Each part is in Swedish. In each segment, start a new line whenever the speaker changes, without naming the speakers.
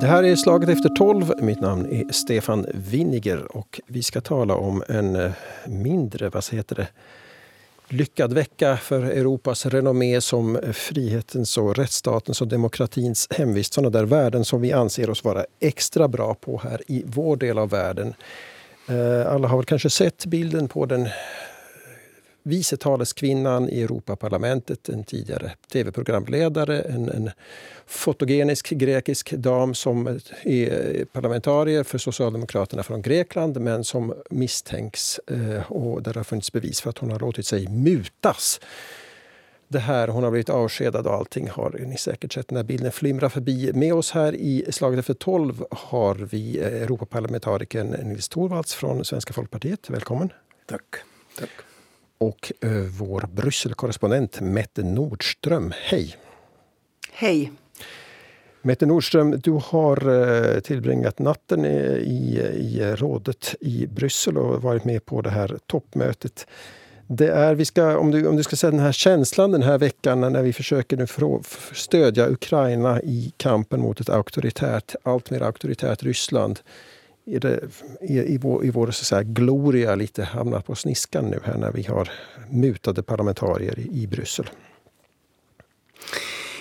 Det här är Slaget efter tolv. Mitt namn är Stefan Winiger och vi ska tala om en eh, mindre, vad heter det, lyckad vecka för Europas renommé som frihetens och rättsstatens och demokratins hemvist. Sådana där värden som vi anser oss vara extra bra på här i vår del av världen. Eh, alla har väl kanske sett bilden på den vice taleskvinnan i Europaparlamentet, en tidigare tv-programledare, en, en fotogenisk grekisk dam som är parlamentarier för Socialdemokraterna från Grekland men som misstänks eh, och där det har funnits bevis för att hon har låtit sig mutas. Det här, hon har blivit avskedad och allting har ni säkert sett när bilden flimrar förbi. Med oss här i Slaget efter tolv har vi eh, Europaparlamentarikern Nils Torvalds från Svenska folkpartiet. Välkommen!
Tack. Tack
och eh, vår Brysselkorrespondent Mette Nordström. Hej!
Hej!
Mette Nordström, du har eh, tillbringat natten i, i rådet i Bryssel och varit med på det här toppmötet. Det är, vi ska, om, du, om du ska säga den här känslan den här veckan när vi försöker nu stödja Ukraina i kampen mot ett auktoritärt, allt mer auktoritärt Ryssland i, det, i, i vår, i vår så säga, gloria lite hamnat på sniskan nu här när vi har mutade parlamentarier i, i Bryssel?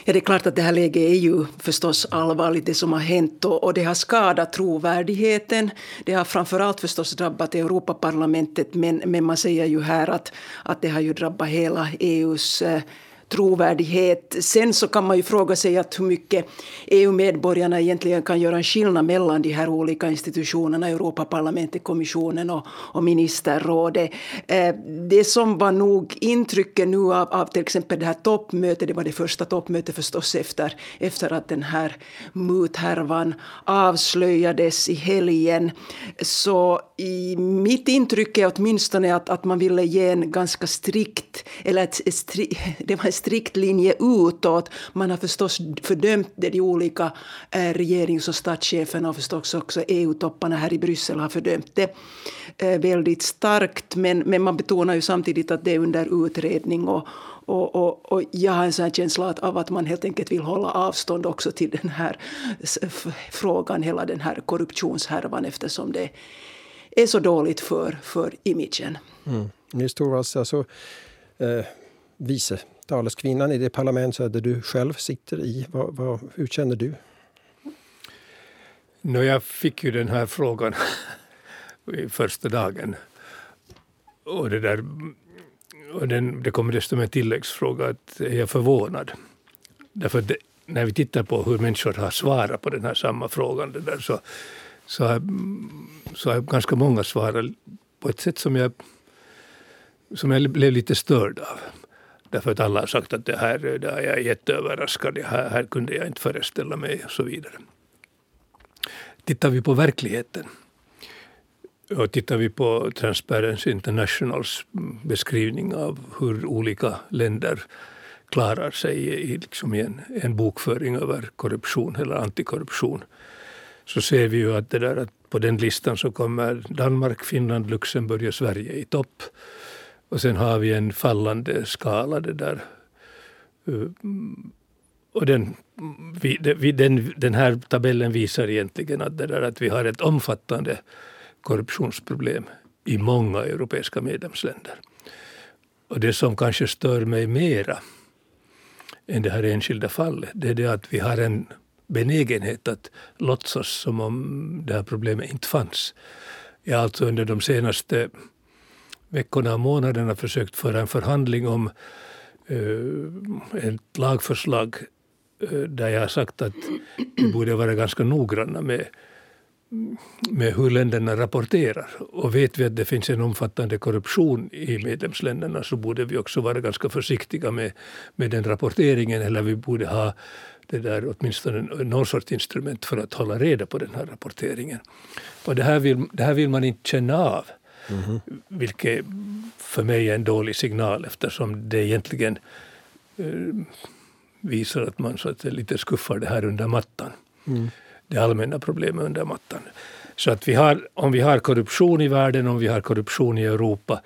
Ja, det är klart att det här läget är ju förstås allvarligt, det som har hänt. Och, och det har skadat trovärdigheten. Det har framförallt förstås drabbat Europaparlamentet. Men, men man säger ju här att, att det har ju drabbat hela EUs eh, trovärdighet. Sen så kan man ju fråga sig att hur mycket EU-medborgarna egentligen kan göra en skillnad mellan de här olika institutionerna, Europaparlamentet, kommissionen och, och ministerrådet. Eh, det som var nog intrycket nu av, av till exempel det här toppmötet, det var det första toppmötet förstås efter, efter att den här muthärvan avslöjades i helgen. Så i mitt intryck är åtminstone att, att man ville ge en ganska strikt, eller ett, ett stri, det var strikt linje utåt. Man har förstås fördömt det, de olika eh, regerings och statscheferna och förstås också EU-topparna här i Bryssel har fördömt det eh, väldigt starkt. Men, men man betonar ju samtidigt att det är under utredning och, och, och, och, jag har en sån känsla av att man helt enkelt vill hålla avstånd också till den här frågan, hela den här korruptionshärvan eftersom det är så dåligt för, för imagen.
Mm. Nils Torvalds, alltså, eh, vice taleskvinnan i det parlament där du själv sitter i. Vad, vad, hur känner du?
No, jag fick ju den här frågan första dagen. Och det, där, och den, det kommer dessutom en tilläggsfråga. Att är jag förvånad? Därför det, när vi tittar på hur människor har svarat på den här samma frågan det där, så, så, har, så har ganska många svarat på ett sätt som jag, som jag blev lite störd av. Därför att alla har sagt att det här det här, jag jätteöverraskad, det här, här kunde jag inte föreställa mig och så vidare. Tittar vi på verkligheten och tittar vi på Transparency Internationals beskrivning av hur olika länder klarar sig i, liksom i en, en bokföring över korruption eller antikorruption så ser vi ju att, det där, att på den listan så kommer Danmark, Finland, Luxemburg och Sverige i topp. Och sen har vi en fallande skala det där. Eh, och den, den, den här tabellen visar egentligen att, det där, att vi har ett omfattande korruptionsproblem i många europeiska medlemsländer. Och det som kanske stör mig mera än det här enskilda fallet, det är det att vi har en benägenhet att låtsas som om det här problemet inte fanns. Jag alltså under de senaste veckorna och månaderna försökt föra en förhandling om uh, ett lagförslag uh, där jag har sagt att vi borde vara ganska noggranna med, med hur länderna rapporterar. Och vet vi att det finns en omfattande korruption i medlemsländerna så borde vi också vara ganska försiktiga med, med den rapporteringen eller vi borde ha det där, åtminstone någon sorts instrument för att hålla reda på den här rapporteringen. Och det här vill, det här vill man inte känna av. Mm. Vilket för mig är en dålig signal eftersom det egentligen eh, visar att man så att lite skuffar det här under mattan. Mm. Det allmänna problemet under mattan. Så att vi har, om vi har korruption i världen, om vi har korruption i Europa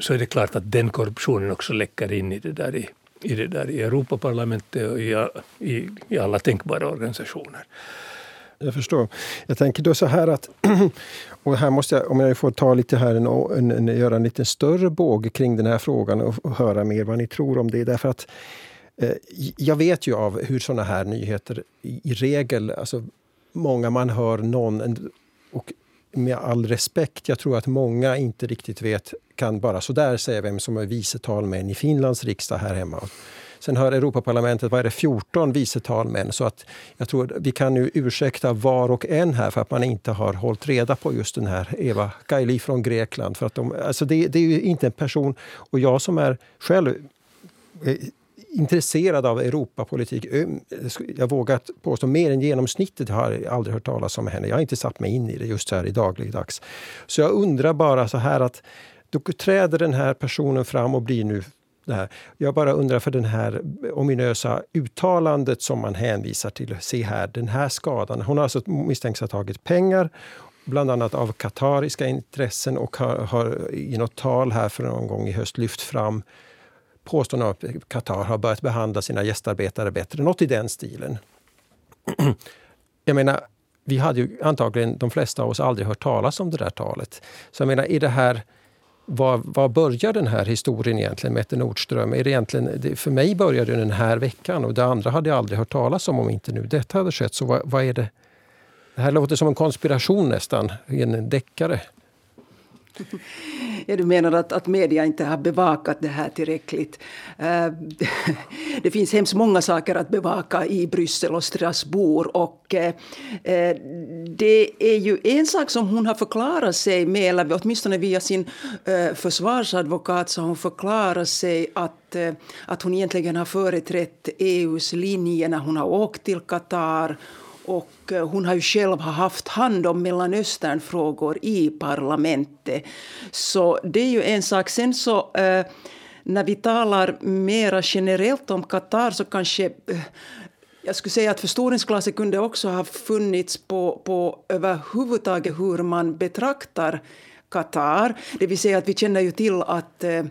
så är det klart att den korruptionen också läcker in i det där i, i, det där, i Europaparlamentet och i, i, i alla tänkbara organisationer.
Jag förstår. Jag tänker då så här att, och här måste jag, om jag får ta lite här, en, en, en, göra en lite större båge kring den här frågan och, och höra mer vad ni tror om det. Därför att eh, jag vet ju av hur sådana här nyheter i, i regel, alltså många man hör någon, och med all respekt, jag tror att många inte riktigt vet, kan bara sådär säga vem som är vice talmän i Finlands riksdag här hemma. Sen har Europaparlamentet, vad är det, 14 vice talmän. Så att jag tror vi kan nu ursäkta var och en här för att man inte har hållit reda på just den här Eva Kaili från Grekland. För att de, alltså det, det är ju inte en person, och jag som är själv eh, intresserad av Europapolitik. Eh, jag vågar påstå mer än genomsnittet har jag aldrig hört talas om henne. Jag har inte satt mig in i det just här i dagligdags. Så jag undrar bara så här att då träder den här personen fram och blir nu det här. Jag bara undrar för den här ominösa uttalandet som man hänvisar till. Se här, den här skadan. Hon har alltså misstänks ha tagit pengar bland annat av katariska intressen och har, har i något tal här för någon gång i höst lyft fram påståenden att Qatar har börjat behandla sina gästarbetare bättre. Något i den stilen. Jag menar, vi hade ju antagligen de flesta av oss aldrig hört talas om det där talet. Så jag menar, är det här var, var börjar den här historien egentligen, Mette Nordström? Är det egentligen, för mig började den här veckan och det andra hade jag aldrig hört talas om om inte nu detta hade skett. Så vad, vad är det? Det här låter som en konspiration nästan, en deckare.
Ja, du menar att, att media inte har bevakat det här tillräckligt. Eh, det finns hemskt många saker att bevaka i Bryssel och Strasbourg. Och, eh, eh, det är ju en sak som hon har förklarat sig med, eller åtminstone via sin försvarsadvokat så har hon förklarat sig att, att hon egentligen har företrätt EUs linje när hon har åkt till Qatar och eh, hon har ju själv haft hand om Mellanösternfrågor i parlamentet. Så det är ju en sak. Sen så eh, när vi talar mera generellt om Qatar så kanske eh, jag skulle säga att förstoringsglaset kunde också ha funnits på, på överhuvudtaget hur man betraktar Qatar. Det vill säga att vi känner ju till att eh,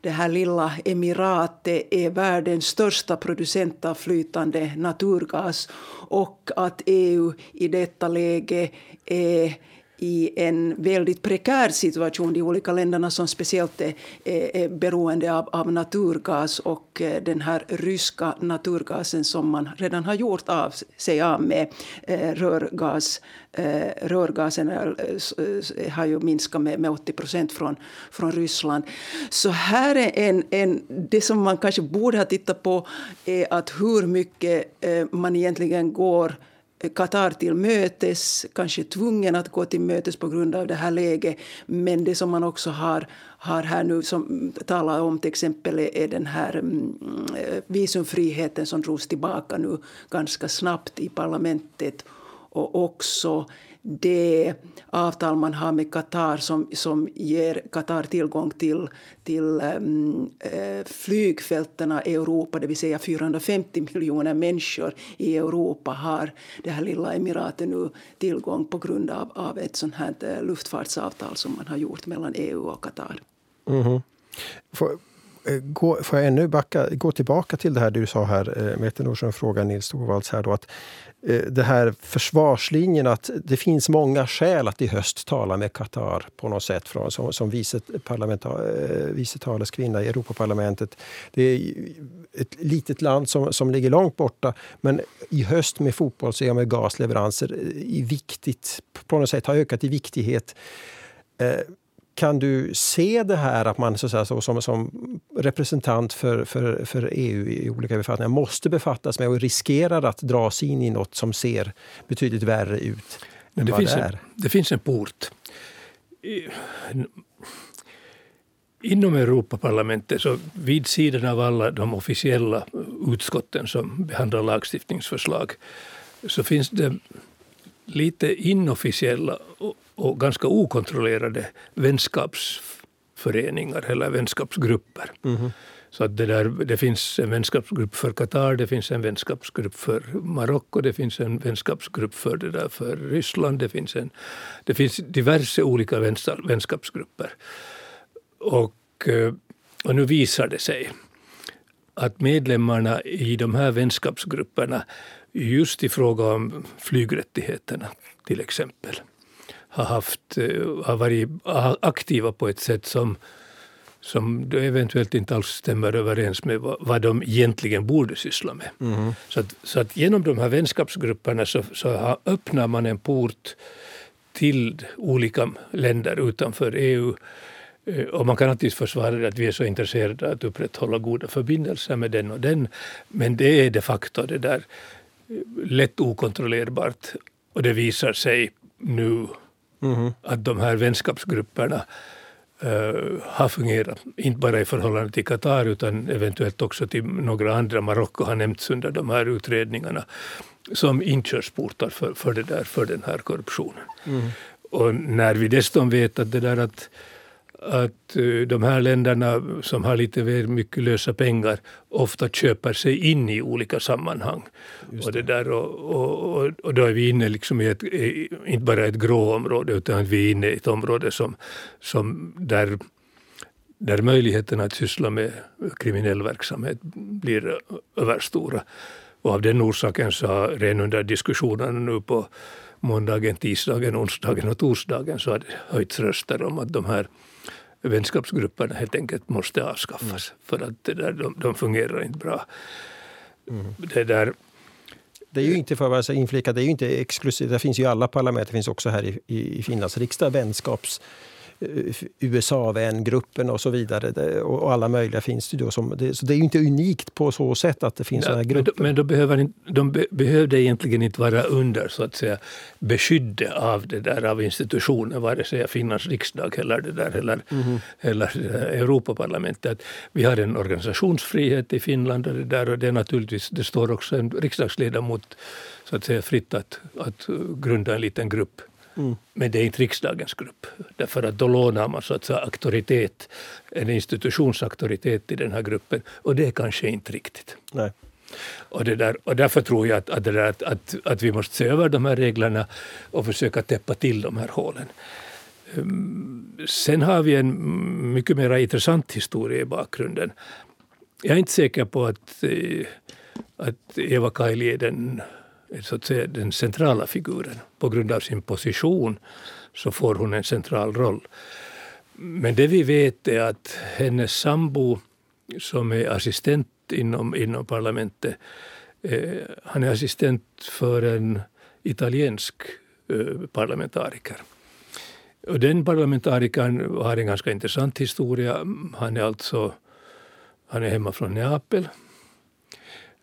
det här lilla emiratet är världens största producent av flytande naturgas och att EU i detta läge är i en väldigt prekär situation, de olika länderna som speciellt är, är beroende av, av, naturgas och eh, den här ryska naturgasen som man redan har gjort av sig av med. Eh, rörgas, eh, rörgasen eh, har ju minskat med, med 80 procent från, från Ryssland. Så här är en, en, det som man kanske borde ha tittat på är att hur mycket eh, man egentligen går Qatar till mötes, kanske tvungen att gå till mötes på grund av det här läget. Men det som man också har, har här nu, som talar om till exempel är den här mm, eh, visumfriheten som drogs tillbaka nu ganska snabbt i parlamentet och också det avtal man har med Qatar som, som ger Qatar tillgång till, till ehm, eh, um, flygfälten i Europa, det vill säga 450 miljoner människor i Europa har det här lilla emiratet nu tillgång på grund av, av ett sånt här eh, luftfartsavtal som man har gjort mellan EU och Qatar.
Mm -hmm. Eh, gå, får jag ännu backa, gå tillbaka till det här du sa här, eh, Mette Nordström frågar Nils Torvalds här då, att eh, det här försvarslinjen att det finns många skäl att i höst tala med Qatar på något sätt från, som, som vice, vice taleskvinna i Europaparlamentet. Det är ett litet land som, som ligger långt borta men i höst med fotbolls-EM med gasleveranser i viktigt, på något sätt har ökat i viktighet. Kan du se det här att man så, säga, så som, som representant för, för, för EU i olika befattningar måste befattas med och riskerar att dras in i något som ser betydligt värre ut
än det, finns det, en, det finns en port. Inom Europaparlamentet, så vid sidan av alla de officiella utskotten som behandlar lagstiftningsförslag, så finns det lite inofficiella och ganska okontrollerade vänskapsföreningar eller vänskapsgrupper. Mm. Så att det, där, det finns en vänskapsgrupp för Qatar, det finns en vänskapsgrupp för Marocko, det finns en vänskapsgrupp för, det där för Ryssland, det finns, en, det finns diverse olika vänskapsgrupper. Och, eh, och nu visar det sig att medlemmarna i de här vänskapsgrupperna just i fråga om flygrättigheterna till exempel har, haft, eh, har varit aktiva på ett sätt som, som eventuellt inte alls stämmer överens med vad, vad de egentligen borde syssla med. Mm. Så, att, så att genom de här vänskapsgrupperna så, så öppnar man en port till olika länder utanför EU Eh, och man kan alltid försvara att vi är så intresserade att upprätthålla goda förbindelser med den och den. Men det är de facto det där eh, lätt okontrollerbart. Och det visar sig nu mm. att de här vänskapsgrupperna uh, har fungerat, inte bara i förhållande till Qatar utan eventuellt också till några andra. Marocko har nämnts under de här utredningarna som inkörsportar för, för, det där, för den här korruptionen. Mm. Och när vi dessutom vet att det där att att eh, de här länderna som har lite väl mycket lösa pengar ofta köper sig in i olika sammanhang. Det. Och, det där, och, och, och, då är vi inne liksom i ett, inte bara ett grå område utan vi är inne i ett område som, som där, där möjligheterna att syssla med kriminell verksamhet blir överstora. Och av den orsaken så har redan under diskussionerna nu på måndagen, tisdagen, onsdagen och torsdagen så har det höjts röster om att de här vänskapsgrupperna helt enkelt måste avskaffas mm. för att där, de, de fungerar inte bra. Mm. Det där
det är ju inte för att inflika, det är ju inte exklusivt. Det finns ju i alla parlament, det finns också här i, i Finlands riksdag vänskaps USA-vängruppen och så vidare. och alla möjliga finns det då. Som, det, så det är ju inte unikt på så sätt att det finns ja, sådana grupper.
Men, då, men då behöver, de be, behövde egentligen inte vara under så att säga beskydde av det där av institutioner, vare sig Finlands riksdag eller det där eller, mm. eller Europaparlamentet. Vi har en organisationsfrihet i Finland och det där och det är naturligtvis, det står också en riksdagsledamot så att säga fritt att, att grunda en liten grupp Mm. Men det är inte riksdagens grupp. Därför att då lånar man så att säga auktoritet, en institutionsauktoritet i den här gruppen. Och det är kanske inte riktigt.
Nej.
Och, det där, och därför tror jag att, att, där, att, att, att, vi måste se över de här reglerna och försöka täppa till de här hålen. Ehm, sen har vi en mycket mer intressant historia i bakgrunden. Jag är inte säker på att, eh, att Eva Kaili är den så att säga, den centrala figuren. På grund av sin position så får hon en central roll. Men det vi vet är att hennes sambo som är assistent inom, inom parlamentet, eh, han är assistent för en italiensk eh, parlamentariker. Och den parlamentarikern har en ganska intressant historia. Han är alltså han är hemma från Neapel.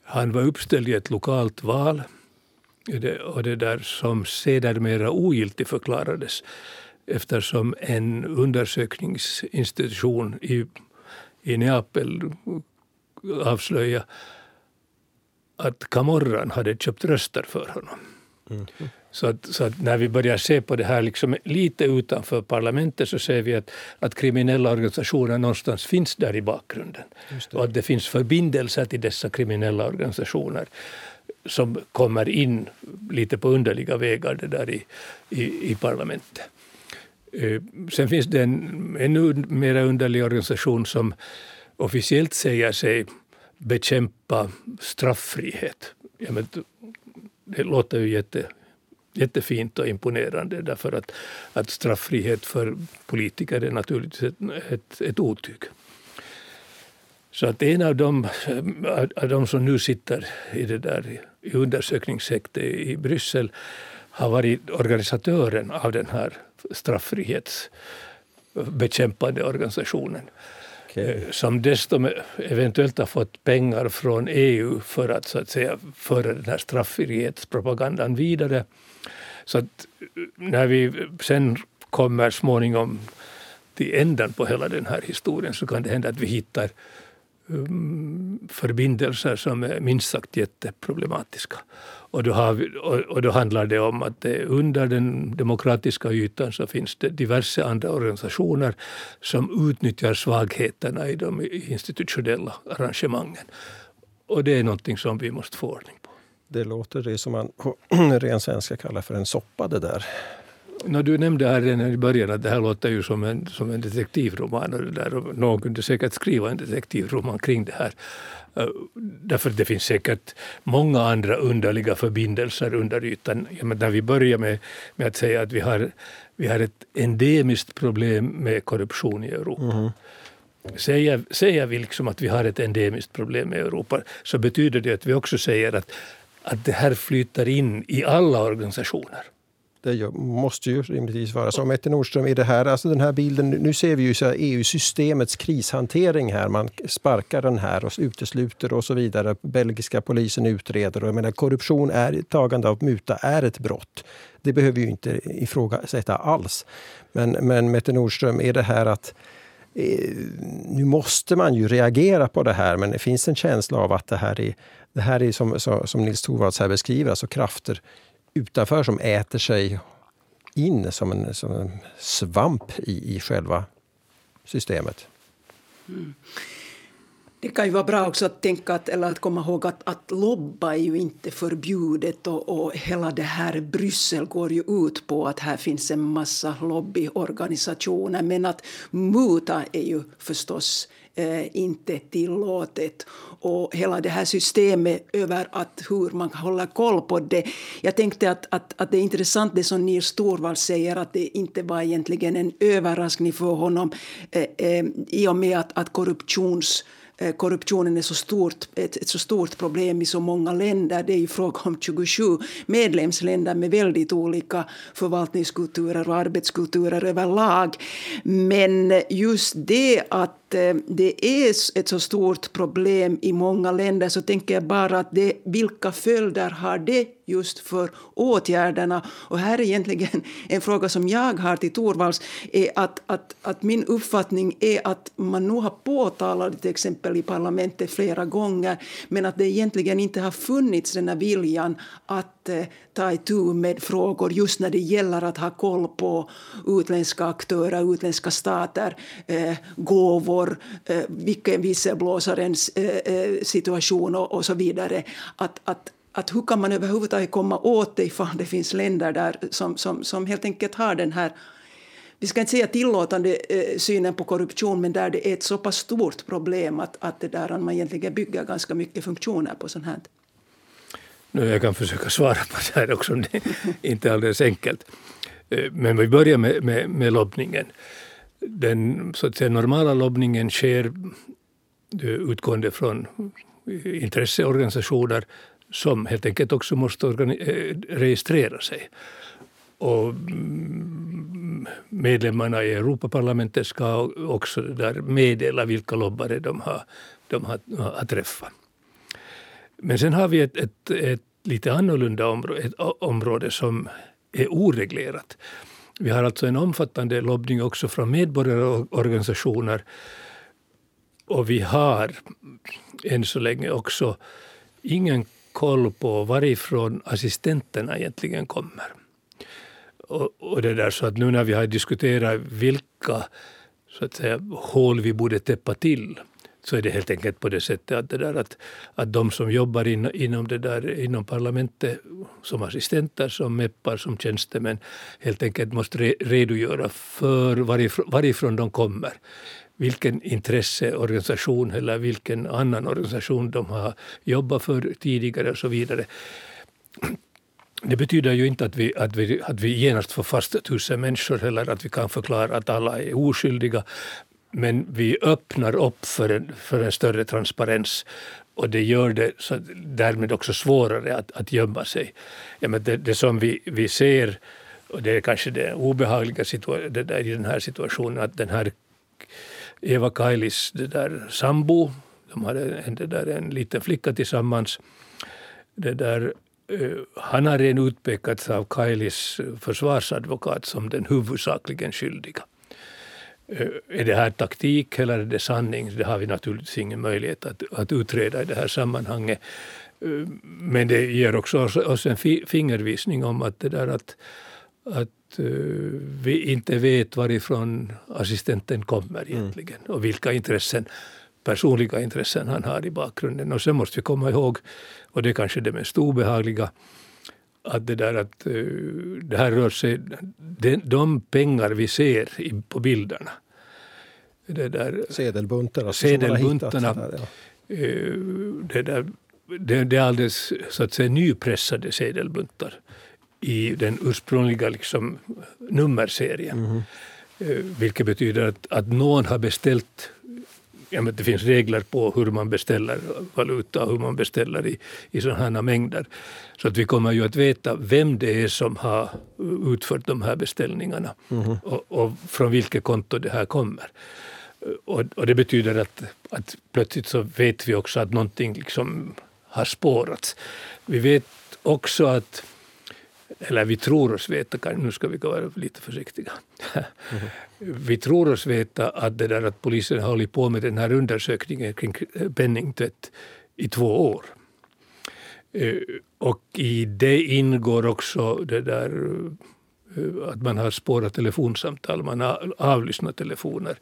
Han var uppställd i ett lokalt val det, och det där som sedermera ogiltigt förklarades eftersom en undersökningsinstitution i, i Neapel avslöjade att Camorran hade köpt röster för honom. Mm. Så, att, så att när vi börjar se på det här liksom lite utanför parlamentet så ser vi att, att kriminella organisationer någonstans finns där i bakgrunden. Och att det finns förbindelser till dessa kriminella organisationer som kommer in lite på underliga vägar det där i, i, i parlamentet. Eh, sen finns det en ännu mer underlig organisation som officiellt säger sig bekämpa strafffrihet. Ja, men det låter ju jätte, jättefint och imponerande därför att, att strafffrihet för politiker är naturligtvis ett, ett, ett otyg. Så att en av dem, av de som nu sitter i det där i undersökningshäkte i Bryssel har varit organisatören av den här straffrihetsbekämpande organisationen. Okay. Eh, som dessutom eventuellt har fått pengar från EU för att, så att säga, föra den här strafffrihetspropagandan vidare. Så att eh, när vi sen kommer småningom till änden på hela den här historien så kan det hända att vi hittar Eh, förbindelser som är minst sagt jätteproblematiska. Och då, har vi, och, då handlar det om att det under den demokratiska ytan så finns det diverse andra organisationer som utnyttjar svagheterna i de institutionella arrangemangen. Och det är någonting som vi måste få ordning på.
Det låter det som man på ren svenska kallar för en soppa det där.
No, du nämnde här redan i början att det här låter ju som en, som en detektivroman och, det där, någon kunde säkert skriva en detektivroman kring det här. Uh, därför det finns säkert många andra underliga förbindelser under ytan. Ja, men när vi börjar med, med att säga att vi har, vi har ett endemiskt problem med korruption i Europa. Mm. Säger, säger vi liksom att vi har ett endemiskt problem med Europa så betyder det att vi också säger att, att det här flyter in i alla organisationer.
Det måste ju rimligtvis vara så. Mette Nordström, i det här, alltså den här bilden, nu ser vi ju EU-systemets krishantering här. Man sparkar den här och utesluter och så vidare. Belgiska polisen utreder. Och jag menar, korruption, är, tagande av muta, är ett brott. Det behöver vi ju inte ifrågasätta alls. Men, men Mette Nordström, är det här att eh, nu måste man ju reagera på det här, men det finns en känsla av att det här är, det här är som, som Nils Torvalds här beskriver, alltså krafter utanför som äter sig in som en, som en svamp i, i själva systemet. Mm.
Det kan ju vara bra också att tänka att, eller att komma ihåg att, att lobba är ju inte förbjudet och, och hela det här Bryssel går ju ut på att här finns en massa lobbyorganisationer men att muta är ju förstås Eh, inte tillåtet. Och hela det här systemet över att hur man håller koll på det. Jag tänkte att, att, att det är intressant det som Nils Torvald säger att det inte var egentligen en överraskning för honom eh, eh, i och med att, att korruptions Eh, Eh, korruptionen är så stort, ett, ett, så stort problem i så många länder. Det är ju fråga om 27 medlemsländer med väldigt olika förvaltningskulturer och arbetskulturer överlag. Men just det att eh, det är ett så stort problem i många länder så tänker jag bara att det, vilka följder har det just för åtgärderna? Och här är egentligen en fråga som jag har till Torvalds är att, att, att min uppfattning är att man nog har påtalat det till exempel i parlamentet flera gånger men att det egentligen inte har funnits den här viljan att eh, ta itu med frågor just när det gäller att ha koll på utländska aktörer, utländska stater, eh, gåvor, eh, vilken visselblåsarens eh, eh, situation och, och så vidare. Att, att, att hur kan man överhuvudtaget komma åt det ifall det finns länder där som, som, som helt enkelt har den här vi ska inte säga tillåtande eh, synen på korruption men där det är ett så pass stort problem att, att det där man egentligen bygger ganska mycket funktioner på sånt här.
Nu, jag kan försöka svara på det här också, det är inte alldeles enkelt. Eh, men vi börjar med, med, med lobbningen. Den så att säga, normala lobbningen sker eh, utgående från intresseorganisationer som helt enkelt också måste eh, registrera sig. Och mm, medlemmarna i Europaparlamentet ska också där meddela vilka lobbare de har, de har, har träffat. Men sen har vi ett, ett, ett lite annorlunda område, ett område som är oreglerat. Vi har alltså en omfattande lobbning också från medborgarorganisationer och vi har än så länge också ingen koll på varifrån assistenterna egentligen kommer. Och, och det där så att nu när vi har diskuterat vilka så att säga, hål vi borde täppa till så är det helt enkelt på det sättet att, det där att, att de som jobbar in, inom, det där, inom parlamentet som assistenter, som meppar, som tjänstemän helt enkelt måste re, redogöra för varifrån, varifrån de kommer vilken intresseorganisation eller vilken annan organisation de har jobbat för tidigare och så vidare. Det betyder ju inte att vi, att vi, att vi genast får fast tusen människor eller att vi kan förklara att alla är oskyldiga. Men vi öppnar upp för en, för en större transparens och det gör det så därmed också svårare att, att gömma sig. Ja, men det, det som vi, vi ser, och det är kanske det obehagliga det där, i den här situationen, att den här Eva Kailis det där sambo, de hade en, det där, en liten flicka tillsammans, det där, uh, han har redan utpekats av Kailis försvarsadvokat som den huvudsakligen skyldiga. Eh, är det här taktik eller är det sanning? Det har vi naturligtvis ingen möjlighet att, att utreda i det här sammanhanget. Eh, men det ger också oss, en fingervisning om att det där att, att vi inte vet varifrån assistenten kommer mm. egentligen mm. och vilka intressen, personliga intressen han har i bakgrunden. Och sen måste vi komma ihåg, och det är kanske det mest obehagliga, att det där att eh, det här rör sig, de, pengar vi ser på bilderna.
Det där, sedelbuntarna.
Sedelbuntarna. Där, ja. Eh, det, där, det, det är alldeles så att säga nypressade sedelbuntar i den ursprungliga liksom, nummerserien. Mm. Vilket betyder att, att någon har beställt ja, men det finns regler på hur man beställer valuta och hur man beställer i, i sådana mängder. Så att vi kommer ju att veta vem det är som har utfört de här beställningarna mm. och, och, från vilket konto det här kommer. Och, och, det betyder att, att plötsligt så vet vi också att någonting liksom har spårats. Vi vet också att eller vi tror oss veta, nu ska vi vara lite försiktiga. Mm. vi tror oss veta att, det där att polisen har hållit på med den här undersökningen kring penningtvätt i två år. Eh, och i det ingår också det där eh, att man har spårat telefonsamtal, man har avlyssnat telefoner.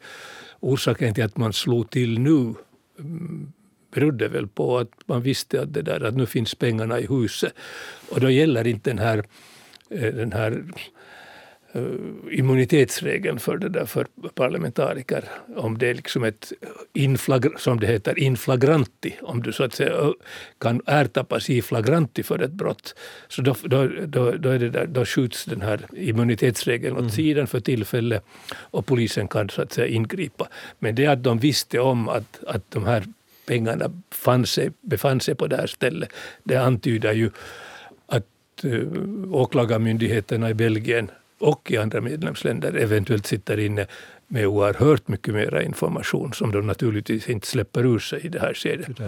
Orsaken till att man slog till nu mm, berodde väl på att man visste att, det där, att nu finns pengarna i huset. Och då gäller inte den här, eh, den här uh, immunitetsregeln för, det där, för parlamentariker. Om det är liksom ett, inflagr, som det heter, inflagranti, om du så att säga kan ertappas i flagranti för ett brott, så då, då, då, då, är det där, då skjuts den här immunitetsregeln åt mm. sidan för tillfället och polisen kan så att säga ingripa. Men det att de visste om att, att de här pengarna sig, befann sig på det här stället, det antyder ju att uh, åklagarmyndigheterna i Belgien och i andra medlemsländer eventuellt sitter inne med oerhört mycket mer information som de naturligtvis inte släpper ur sig i det här skedet.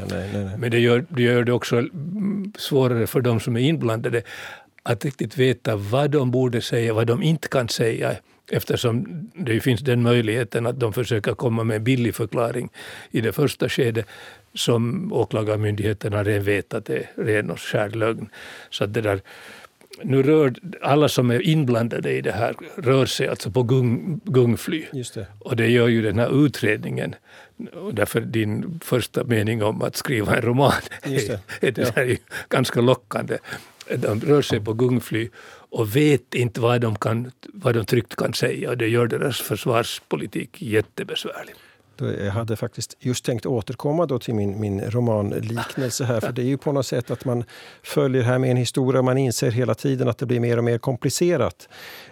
Men det gör, det gör det också svårare för de som är inblandade att riktigt veta vad de borde säga, vad de inte kan säga eftersom det finns den möjligheten att de försöker komma med en billig förklaring i det första skedet som åklagarmyndigheterna redan vet att det är ren och skär lögn. Så det där, nu rör alla som är inblandade i det här rör sig alltså på gung, gungfly. Det. Och det gör ju den här utredningen. Och därför din första mening om att skriva en roman är, är det ja. ganska lockande. De rör sig på gungfly och vet inte vad de, kan, vad de tryggt kan säga. Och det gör deras försvarspolitik jättebesvärlig.
Jag eh, hade faktiskt just tänkt återkomma då till min, min romanliknelse här. För det är ju på något sätt att man följer här med en historia och man inser hela tiden att det blir mer och mer komplicerat.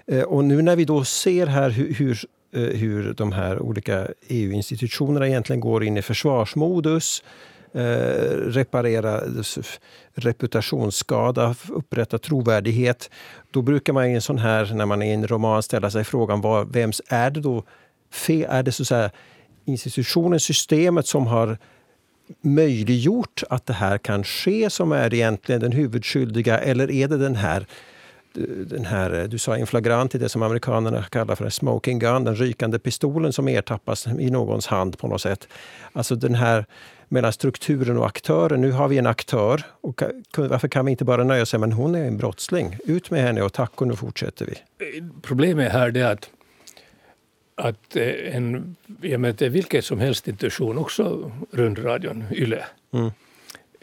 Eh, och nu när vi då ser här hur, hur hur de här olika EU-institutionerna egentligen går in i försvarsmodus Eh, reparera reputationsskada, upprätta trovärdighet. Då brukar man i en sån här, när man är i en roman, ställa sig frågan vad, vems är det då fel? Är det så att säga institutionen, systemet som har möjliggjort att det här kan ske som är egentligen den huvudskyldiga eller är det den här den här, eh, du sa inflagrant i det som amerikanerna kallar för en smoking gun, den rykande pistolen som ertappas i någons hand på något sätt. Alltså den här mellan strukturen och aktören. Nu har vi en aktör. Och varför kan vi inte bara nöja oss med hon är en brottsling? Ut med henne och tack och nu fortsätter vi.
Problemet här är att, att eh, en, jag menar, vilken som helst institution, också rundradion, YLE, mm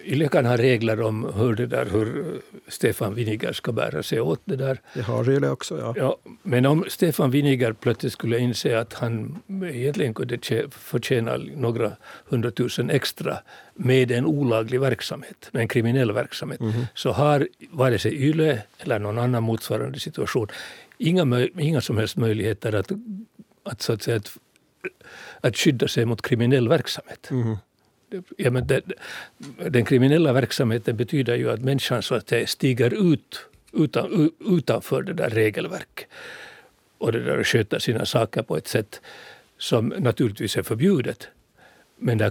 Yle kan ha regler om hur, det där, hur Stefan Winiger ska bära sig åt. Det där.
Det har Yle också, ja.
ja. Men om Stefan Winiger plötsligt skulle inse att han egentligen kunde förtjäna några hundratusen extra med en olaglig verksamhet, med en kriminell verksamhet, mm -hmm. så har vare sig Yle eller någon annan motsvarande situation inga, inga som helst möjligheter att, att, så att, säga, att, att skydda sig mot kriminell verksamhet. Mm -hmm ja, men det, den kriminella verksamheten betyder ju att människan så att säga stiger ut utan, utanför det där regelverket och det där sköter sina saker på ett sätt som naturligtvis är förbjudet men där,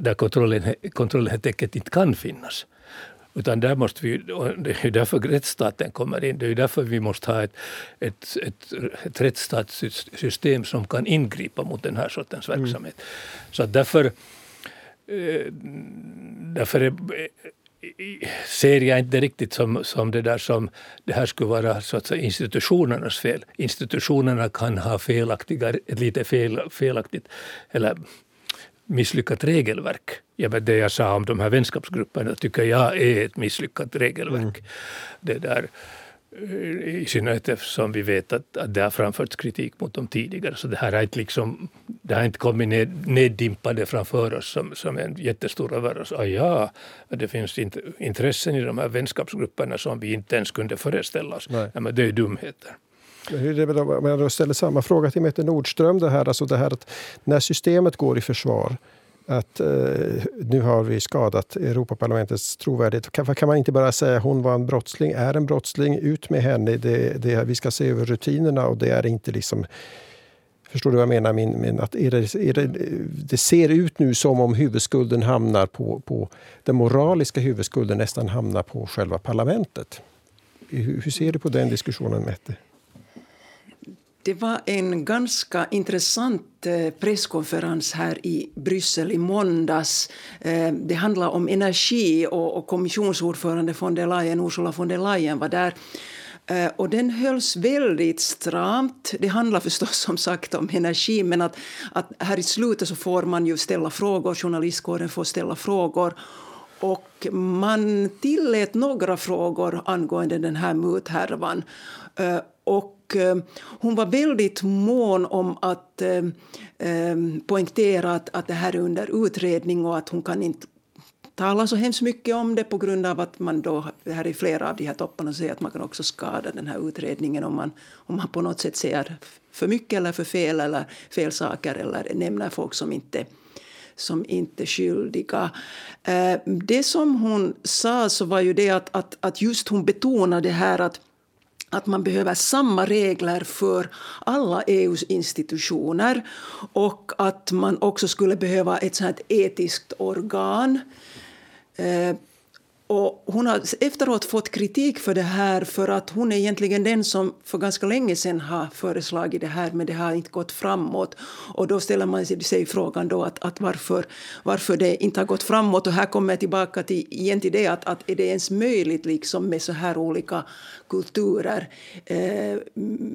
där kontrollen, kontrollen helt enkelt inte kan finnas. Utan där måste vi, det är därför rättsstaten kommer in. Det är därför vi måste ha ett, ett, ett, ett rättsstatssystem som kan ingripa mot den här sortens mm. verksamhet. Mm. Så därför Eh, därför är, ser jag inte riktigt som, som det där som det här skulle vara så att säga, institutionernas fel. Institutionerna kan ha felaktiga, lite fel, felaktigt eller misslyckat regelverk. Ja, men det jag sa om de här vänskapsgrupperna tycker jag är ett misslyckat regelverk. Mm. Det där, eh, I synnerhet eftersom vi vet att, att det har framförts kritik mot dem tidigare. Så det här har inte, liksom, det har inte kommit ned, neddimpade framför oss som, som en jättestor överraskning. Ah, ja, det finns int, intressen i de här vänskapsgrupperna som vi inte ens kunde föreställa oss. Ja, men det är dumheter.
Om jag ställer samma fråga till Mette Nordström. Det här, alltså det här att när systemet går i försvar att eh, nu har vi skadat Europaparlamentets trovärdighet. Kan, kan man inte bara säga att hon var en brottsling, är en brottsling, ut med henne. Det, det, vi ska se över rutinerna och det är inte liksom Förstår du vad jag menar? Min, min, att är det, är det, det, ser ut nu som om huvudskulden hamnar på, på den moraliska huvudskulden nästan hamnar på själva parlamentet. Hur, hur ser du på den diskussionen, Mette?
Det var en ganska intressant eh, presskonferens här i Bryssel i måndags. Eh, det handlar om energi och kommissionsordförande von der Leyen, Ursula von der Leyen var där. Eh, och den hölls väldigt stramt. Det handlar förstås som sagt om energi men att, att här i slutet så får man ju ställa frågor, journalistkåren får ställa frågor. Och man tillät några frågor angående den här muthärvan. Och och eh, hon var väldigt mån om att eh, eh, poängtera att, att det här är under utredning och att hon kan inte tala så hemskt mycket om det på grund av att man då, här i flera av de här topparna säger att man kan också skada den här utredningen om man, om man på något sätt säger för mycket eller för fel eller fel saker eller nämner folk som inte som inte är skyldiga. Eh, det som hon sa så var ju det att, att, att just hon betonade här att att man behöver samma regler för alla EUs institutioner och att man också skulle behöva ett sånt etiskt organ. Eh, och hon har efteråt fått kritik för det här för att hon är egentligen den som för ganska länge sedan har föreslagit det här men det har inte gått framåt. Och då ställer man sig frågan då att, att varför, varför det inte har gått framåt. Och här kommer jag tillbaka till, igen till det att, att är det ens möjligt liksom med så här olika kulturer eh,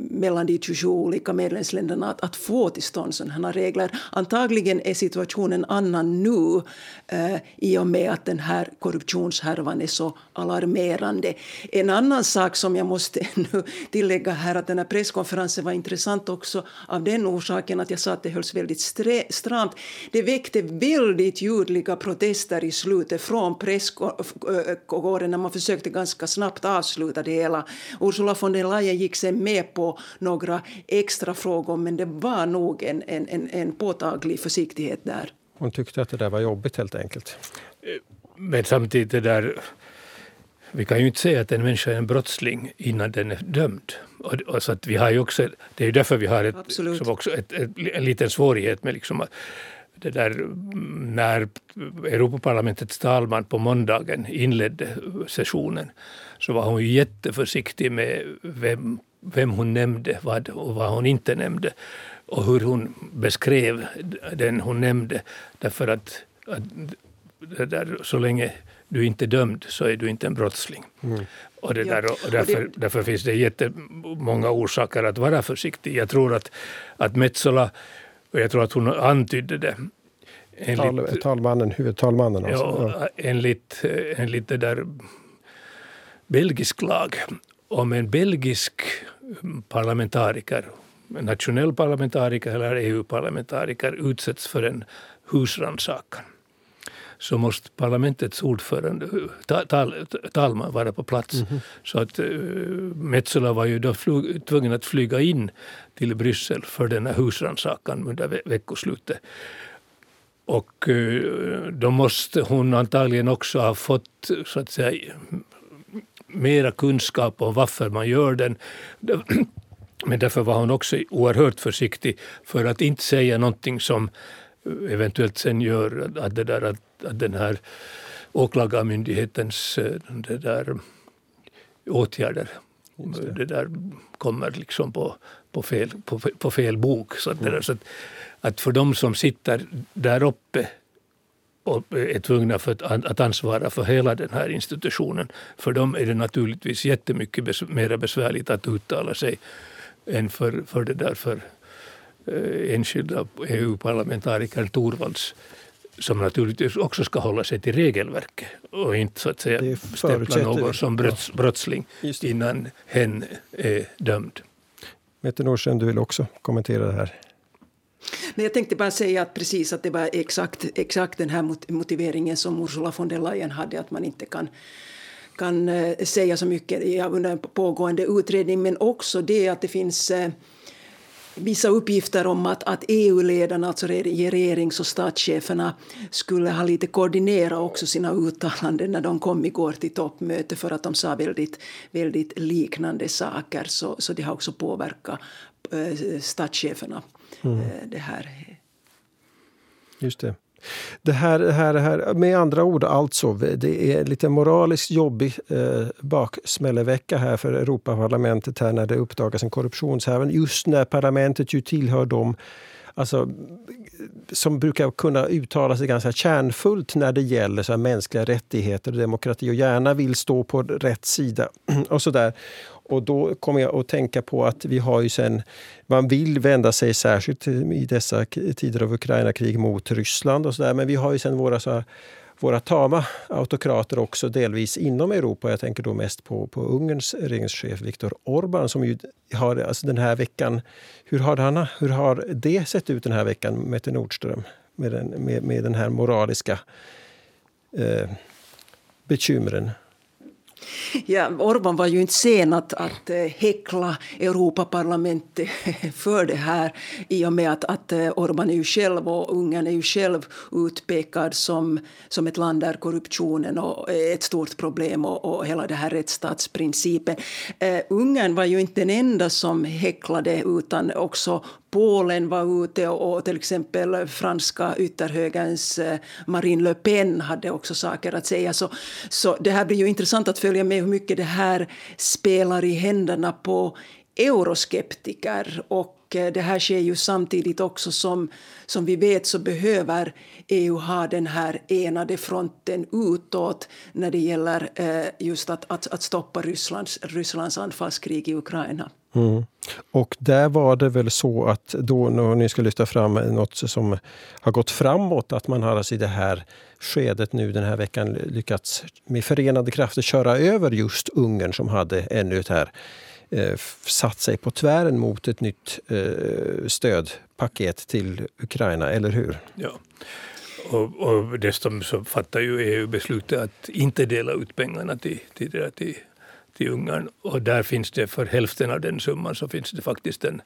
mellan de 27 olika medlemsländerna att, att få till stånd sådana här regler. Antagligen är situationen annan nu eh, i och med att den här korruptionshärvan är så alarmerande. En annan sak som jag måste nu tillägga här att den här presskonferensen var intressant också av den orsaken att jag sa att det hölls väldigt stramt. Det väckte väldigt ljudliga protester i slutet från presskåren eh, när man försökte ganska snabbt avsluta det hela Ursula von der Leyen gick sen med på några extra frågor men det var nog en, en, en påtaglig försiktighet där.
Hon tyckte att det där var jobbigt helt enkelt.
Men samtidigt det där vi kan ju inte säga att en människa är en brottsling innan den är dömd. Och, och så att vi har ju också, det är ju därför vi har ett, som också ett, ett, en liten svårighet med liksom det där, när Europaparlamentets talman på måndagen inledde sessionen så var hon jätteförsiktig med vem, vem hon nämnde vad och vad hon inte nämnde och hur hon beskrev den hon nämnde. Därför att, att det där, så länge du inte är dömd så är du inte en brottsling. Mm. Och, det där, och därför, därför finns det jättemånga orsaker att vara försiktig. Jag tror att, att Metsola och jag tror att hon antydde det.
Enligt, talmannen, huvudtalmannen
alltså. Ja, enligt, enligt det där belgisk lag om en belgisk parlamentariker, nationell parlamentariker eller EU-parlamentariker utsätts för en husrannsakan så måste parlamentets ordförande, tal, talman, vara på plats. Mm -hmm. Så att uh, Metsola var ju då flyg, tvungen att flyga in till Bryssel för den här husrannsakan under ve veckoslutet. Och uh, då måste hon antagligen också ha fått så att säga mera kunskap om varför man gör den. Men därför var hon också oerhört försiktig för att inte säga någonting som eventuellt sen gör att, det där, att, att den här åklagarmyndighetens eh, det där, åtgärder det. det. där kommer liksom på, på, fel, på, på fel bok. Så, att, mm. där, så att, att, för de som sitter där uppe och är tvungna för att, att ansvara för hela den här institutionen, för dem är det naturligtvis jättemycket bes, mer besvärligt att uttala sig än för, för det där för Eh, enskilda EU-parlamentarikern Torvalds som naturligtvis också ska hålla sig till regelverket och inte så att säga stämpla någon som brotts, brottsling innan hen är dömd.
Mette Nordström, du vill också kommentera det här?
Nej, jag tänkte bara säga att precis att det var exakt, exakt den här motiveringen som Ursula von der Leyen hade, att man inte kan kan eh, säga så mycket under en pågående utredning men också det att det finns eh, vissa uppgifter om att, att EU-ledarna, alltså regerings och statscheferna skulle ha lite koordinerat också sina uttalanden när de kom igår till toppmöte för att de sa väldigt, väldigt liknande saker. Så, så det har också påverkat eh, statscheferna. Mm. Äh, det här.
Just det. Det här, det här, det här, med andra ord alltså, det är lite moraliskt jobbig eh, baksmällevecka här för Europaparlamentet här när det uppdagas en korruptionshärva. Just när parlamentet ju tillhör dem alltså, som brukar kunna uttala sig ganska kärnfullt när det gäller så mänskliga rättigheter och demokrati och gärna vill stå på rätt sida. och så där. Och då kommer jag att tänka på att vi har ju sen, man vill vända sig särskilt i dessa tider av Ukraina-krig mot Ryssland och sådär, men vi har ju sen våra så här, våra tama autokrater också delvis inom Europa. Jag tänker då mest på, på Ungerns regeringschef Viktor Orbán som ju har alltså den här veckan... Hur har, han, hur har det sett ut den här veckan, Mette Nordström? Med den, med, med den här moraliska eh, bekymren?
Ja, Orban var ju inte sen att, att eh, häckla Europaparlamentet för det här i och med att, att eh, Orban är ju själv och Ungern är ju själv utpekad som, som ett land där korruptionen är eh, ett stort problem och, och hela det här rättsstatsprincipen. Uh, Ungern var ju inte den enda som häcklade utan också Polen var ute och till exempel franska ytterhögerns eh, Marine Le Pen hade också saker att säga. Så, så det här blir ju intressant att följa med hur mycket det här spelar i händerna på euroskeptiker. Och eh, det här sker ju samtidigt också som, som vi vet så behöver EU ha den här enade fronten utåt när det gäller eh, just att, att, att stoppa Rysslands, Rysslands anfallskrig i Ukraina.
Mm. Och där var det väl så att då när ni ska lyfta fram något som har gått framåt, att man har alltså i det här skedet nu den här veckan lyckats med förenade krafter köra över just Ungern som hade ännu ett här eh, satt sig på tvären mot ett nytt eh, stödpaket till Ukraina, eller hur?
Ja. Och, och dessutom så fattar ju EU beslutet att inte dela ut pengarna till, till, till till Ungern och där finns det för hälften av den summan så finns det faktiskt en,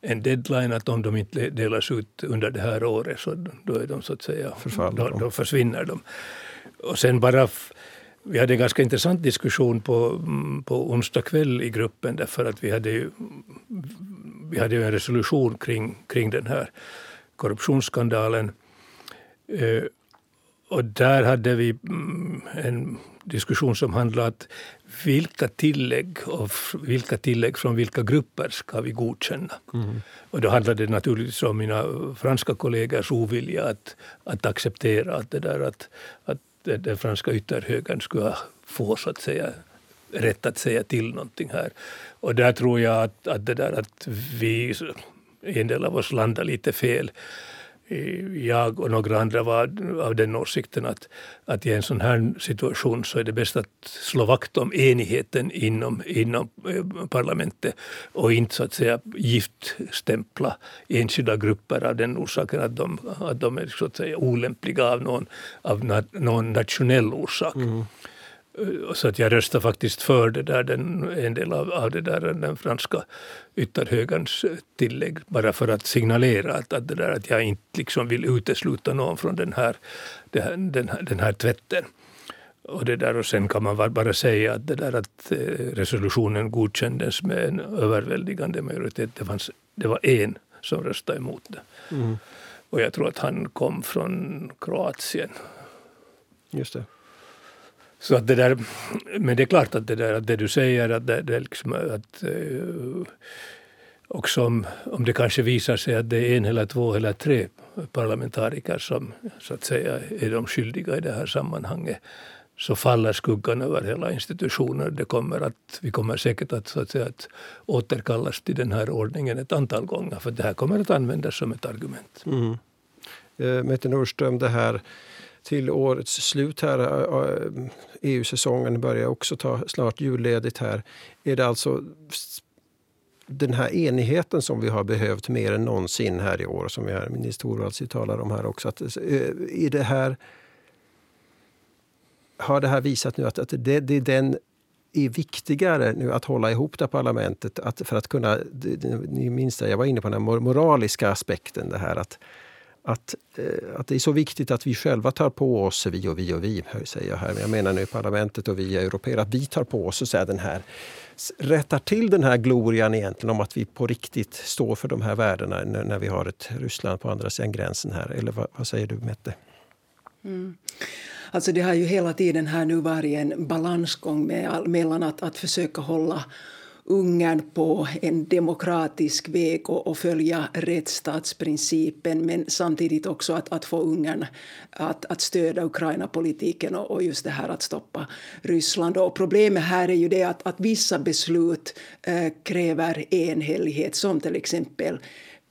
en deadline att om de inte delas ut under det här året så då är de så att säga, då, då, försvinner de. Och sen bara vi hade en ganska intressant diskussion på, på onsdag kväll i gruppen därför att vi hade ju, vi hade ju en resolution kring, kring den här korruptionsskandalen. Eh, och där hade vi mm, en diskussion som handlade om vilka tillägg, och vilka tillägg från vilka grupper ska vi godkänna. Mm. Och då handlade det naturligtvis om mina franska kollegors ovilja att, att acceptera att, det där, att, att den franska ytterhögern skulle få så att säga rätt att säga till någonting här. Och där tror jag att, att, det där, att vi, en del av oss landar lite fel Eh, jag och några andra var av den åsikten att, att i en sån här situation så är det bäst att slå vakt om enigheten inom, inom eh, parlamentet och inte så att säga giftstämpla enskilda grupper av den orsaken att de, att de är så att säga olämpliga av någon, av någon nationell orsak. Mm. Eh, så att jag röstade faktiskt för det där, den, en del av, av det där, den franska ytterhögerns eh, tillägg bara för att signalera att, att, det där, att jag inte liksom vill utesluta någon från den här, den, här, den här tvätten. Och, det där, och sen kan man bara säga att, det där, att eh, resolutionen godkändes med en överväldigande majoritet. Det, fanns, det var en som röstade emot det. Mm. Och jag tror att han kom från Kroatien.
Just det.
Så att det där, men det är klart att det, där, att det du säger att det, det liksom att eh, också om, om det kanske visar sig att det är en eller två eller tre parlamentariker som så att säga är de skyldiga i det här sammanhanget så faller skuggan över hela institutionen. Det kommer att, vi kommer säkert att, så att, säga, att återkallas till den här ordningen ett antal gånger för det här kommer att användas som ett argument.
Mm. Eh, Mette Nordström, det här till årets slut här, EU-säsongen börjar också ta snart julledigt här. Är det alltså den här enigheten som vi har behövt mer än någonsin här i år, som minister Thorvalds talar om här också. Att, är det här, har det här visat nu att, att det, det är den är viktigare nu att hålla ihop det parlamentet att, för att kunna... Ni minns det, jag var inne på den moraliska aspekten. Det här att, att, eh, att det är så viktigt att vi själva tar på oss, vi och vi och vi, säger jag här, men jag menar nu parlamentet och vi europeer, att vi tar på oss och säger den här rättar till den här glorian egentligen om att vi på riktigt står för de här värdena när vi har ett Ryssland på andra sidan gränsen här. Eller vad, vad säger du Mette?
Mm. Alltså det har ju hela tiden här nu varit en balansgång med, mellan att, att försöka hålla Ungern på en demokratisk väg och, och följa rättsstatsprincipen men samtidigt också att, att få Ungern att, att stödja Ukraina-politiken och, och, just det här att stoppa Ryssland. Och problemet här är ju det att, att vissa beslut eh, kräver enhällighet som till exempel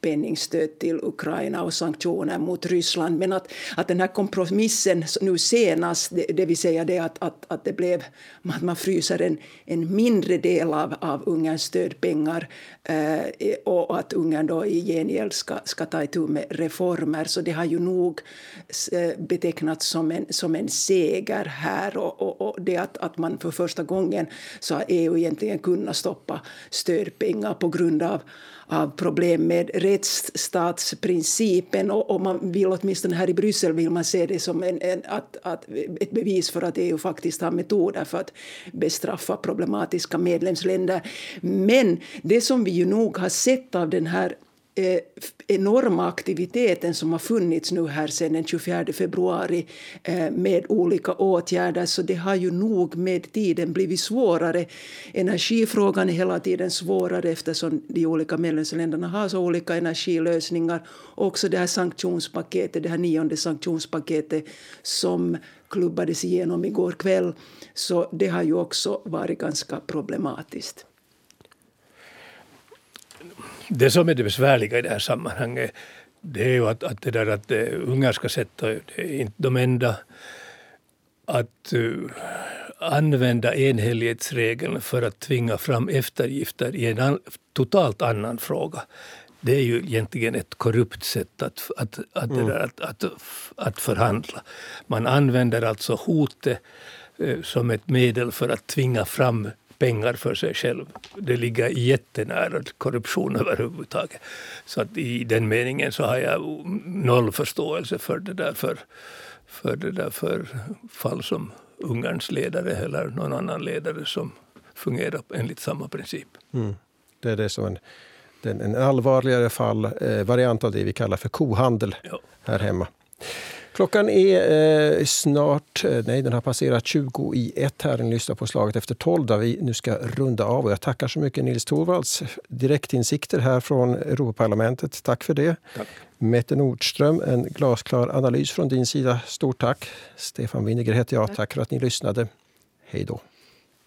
penningstöd till Ukraina och sanktioner mot Ryssland. Men att, att den här kompromissen nu senast, det, det vill säga det att, att, att det blev att man fryser en, en mindre del av, av Ungerns stödpengar eh, och att Ungern då i gengäld ska, ska ta itu med reformer. Så det har ju nog eh, betecknats som en, som en seger här. Och, och, och det att, att man för första gången så har EU egentligen kunnat stoppa stödpengar på grund av av problem med rättsstatsprincipen och, och man vill åtminstone här i Bryssel vill man se det som en, en, att, att, ett bevis för att EU faktiskt har metoder för att bestraffa problematiska medlemsländer. Men det som vi ju nog har sett av den här eh, enorma aktiviteten som har funnits nu här sedan den 24 februari eh, med olika åtgärder så det har ju nog med tiden blivit svårare. Energifrågan är hela tiden svårare eftersom de olika medlemsländerna har så olika energilösningar. Också det här sanktionspaketet, det här nionde sanktionspaketet som klubbades igenom igår kväll. Så det har ju också varit ganska problematiskt.
Det som är det besvärliga i det här sammanhanget det är ju att, att det där att uh, ungerska sätt, det är inte de enda att uh, använda enhällighetsregeln för att tvinga fram eftergifter i en an, totalt annan fråga. Det är ju egentligen ett korrupt sätt att, att, att, mm. att, att, att förhandla. Man använder alltså hotet eh, som ett medel för att tvinga fram pengar för sig själv. Det ligger jättenära korruption överhuvudtaget. Så att i den meningen så har jag noll förståelse för det där för, för, det där för fall som Ungerns ledare eller någon annan ledare som fungerar enligt samma princip.
Mm. Det är det som en, en allvarligare fall, eh, variant av det vi kallar för kohandel ja. här hemma. Klockan är eh, snart, eh, nej den har passerat 20 i ett här. Ni lyssnar på Slaget efter 12 där vi nu ska runda av. Och jag tackar så mycket Nils Torvalds direktinsikter här från Europaparlamentet. Tack för det. Tack. Mette Nordström, en glasklar analys från din sida. Stort tack. Stefan Winiger heter jag. Tack, tack för att ni lyssnade. Hej då.